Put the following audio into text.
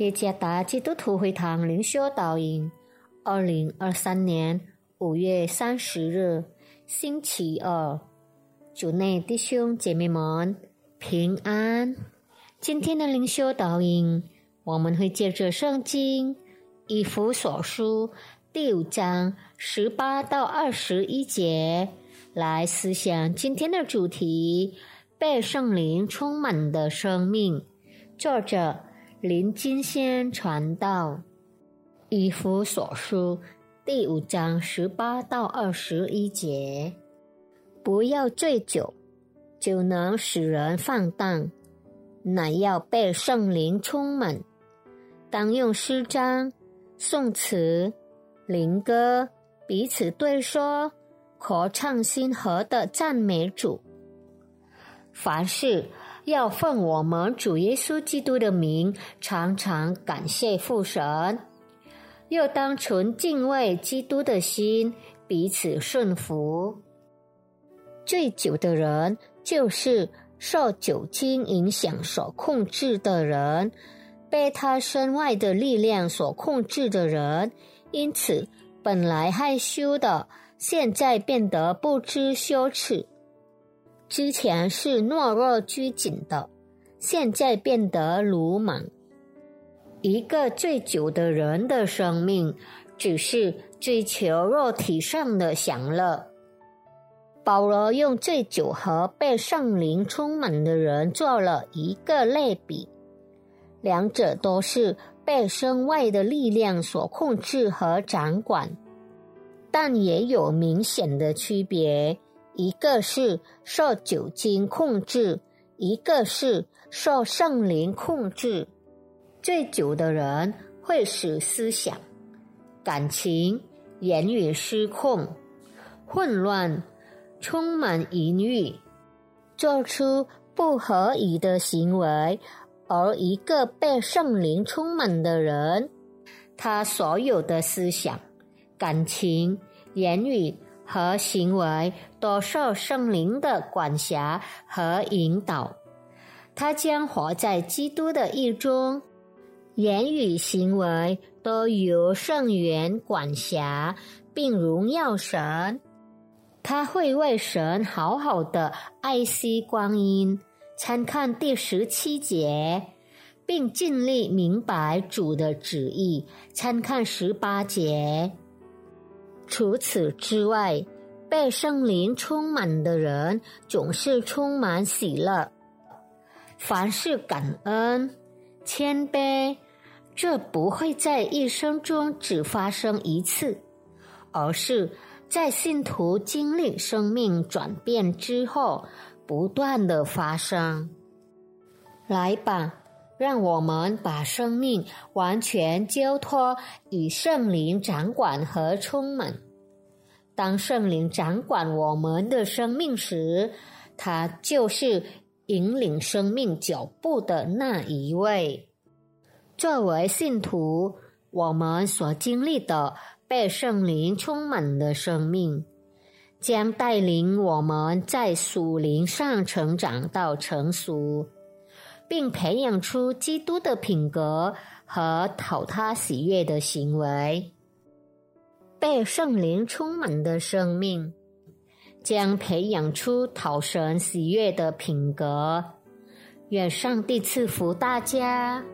耶加达基督徒会堂灵修导引，二零二三年五月三十日，星期二，主内弟兄姐妹们平安。今天的灵修导引，我们会借着圣经以弗所书第五章十八到二十一节来思想今天的主题：被圣灵充满的生命。作者。林金仙传道，以弗所书第五章十八到二十一节：不要醉酒，酒能使人放荡，乃要被圣灵充满。当用诗章、颂词、灵歌彼此对说，可唱心和的赞美主。凡事。要奉我们主耶稣基督的名，常常感谢父神；又当存敬畏基督的心，彼此顺服。醉酒的人，就是受酒精影响所控制的人，被他身外的力量所控制的人。因此，本来害羞的，现在变得不知羞耻。之前是懦弱拘谨的，现在变得鲁莽。一个醉酒的人的生命，只是追求肉体上的享乐。保罗用醉酒和被圣灵充满的人做了一个类比，两者都是被身外的力量所控制和掌管，但也有明显的区别。一个是受酒精控制，一个是受圣灵控制。醉酒的人会使思想、感情、言语失控、混乱，充满淫欲，做出不合宜的行为；而一个被圣灵充满的人，他所有的思想、感情、言语。和行为都受圣灵的管辖和引导，他将活在基督的意中，言语行为都由圣元管辖，并荣耀神。他会为神好好的爱惜光阴，参看第十七节，并尽力明白主的旨意，参看十八节。除此之外，被圣灵充满的人总是充满喜乐，凡事感恩、谦卑。这不会在一生中只发生一次，而是在信徒经历生命转变之后不断的发生。来吧，让我们把生命完全交托与圣灵掌管和充满。当圣灵掌管我们的生命时，他就是引领生命脚步的那一位。作为信徒，我们所经历的被圣灵充满的生命，将带领我们在属灵上成长到成熟，并培养出基督的品格和讨他喜悦的行为。被圣灵充满的生命，将培养出讨神喜悦的品格。愿上帝赐福大家。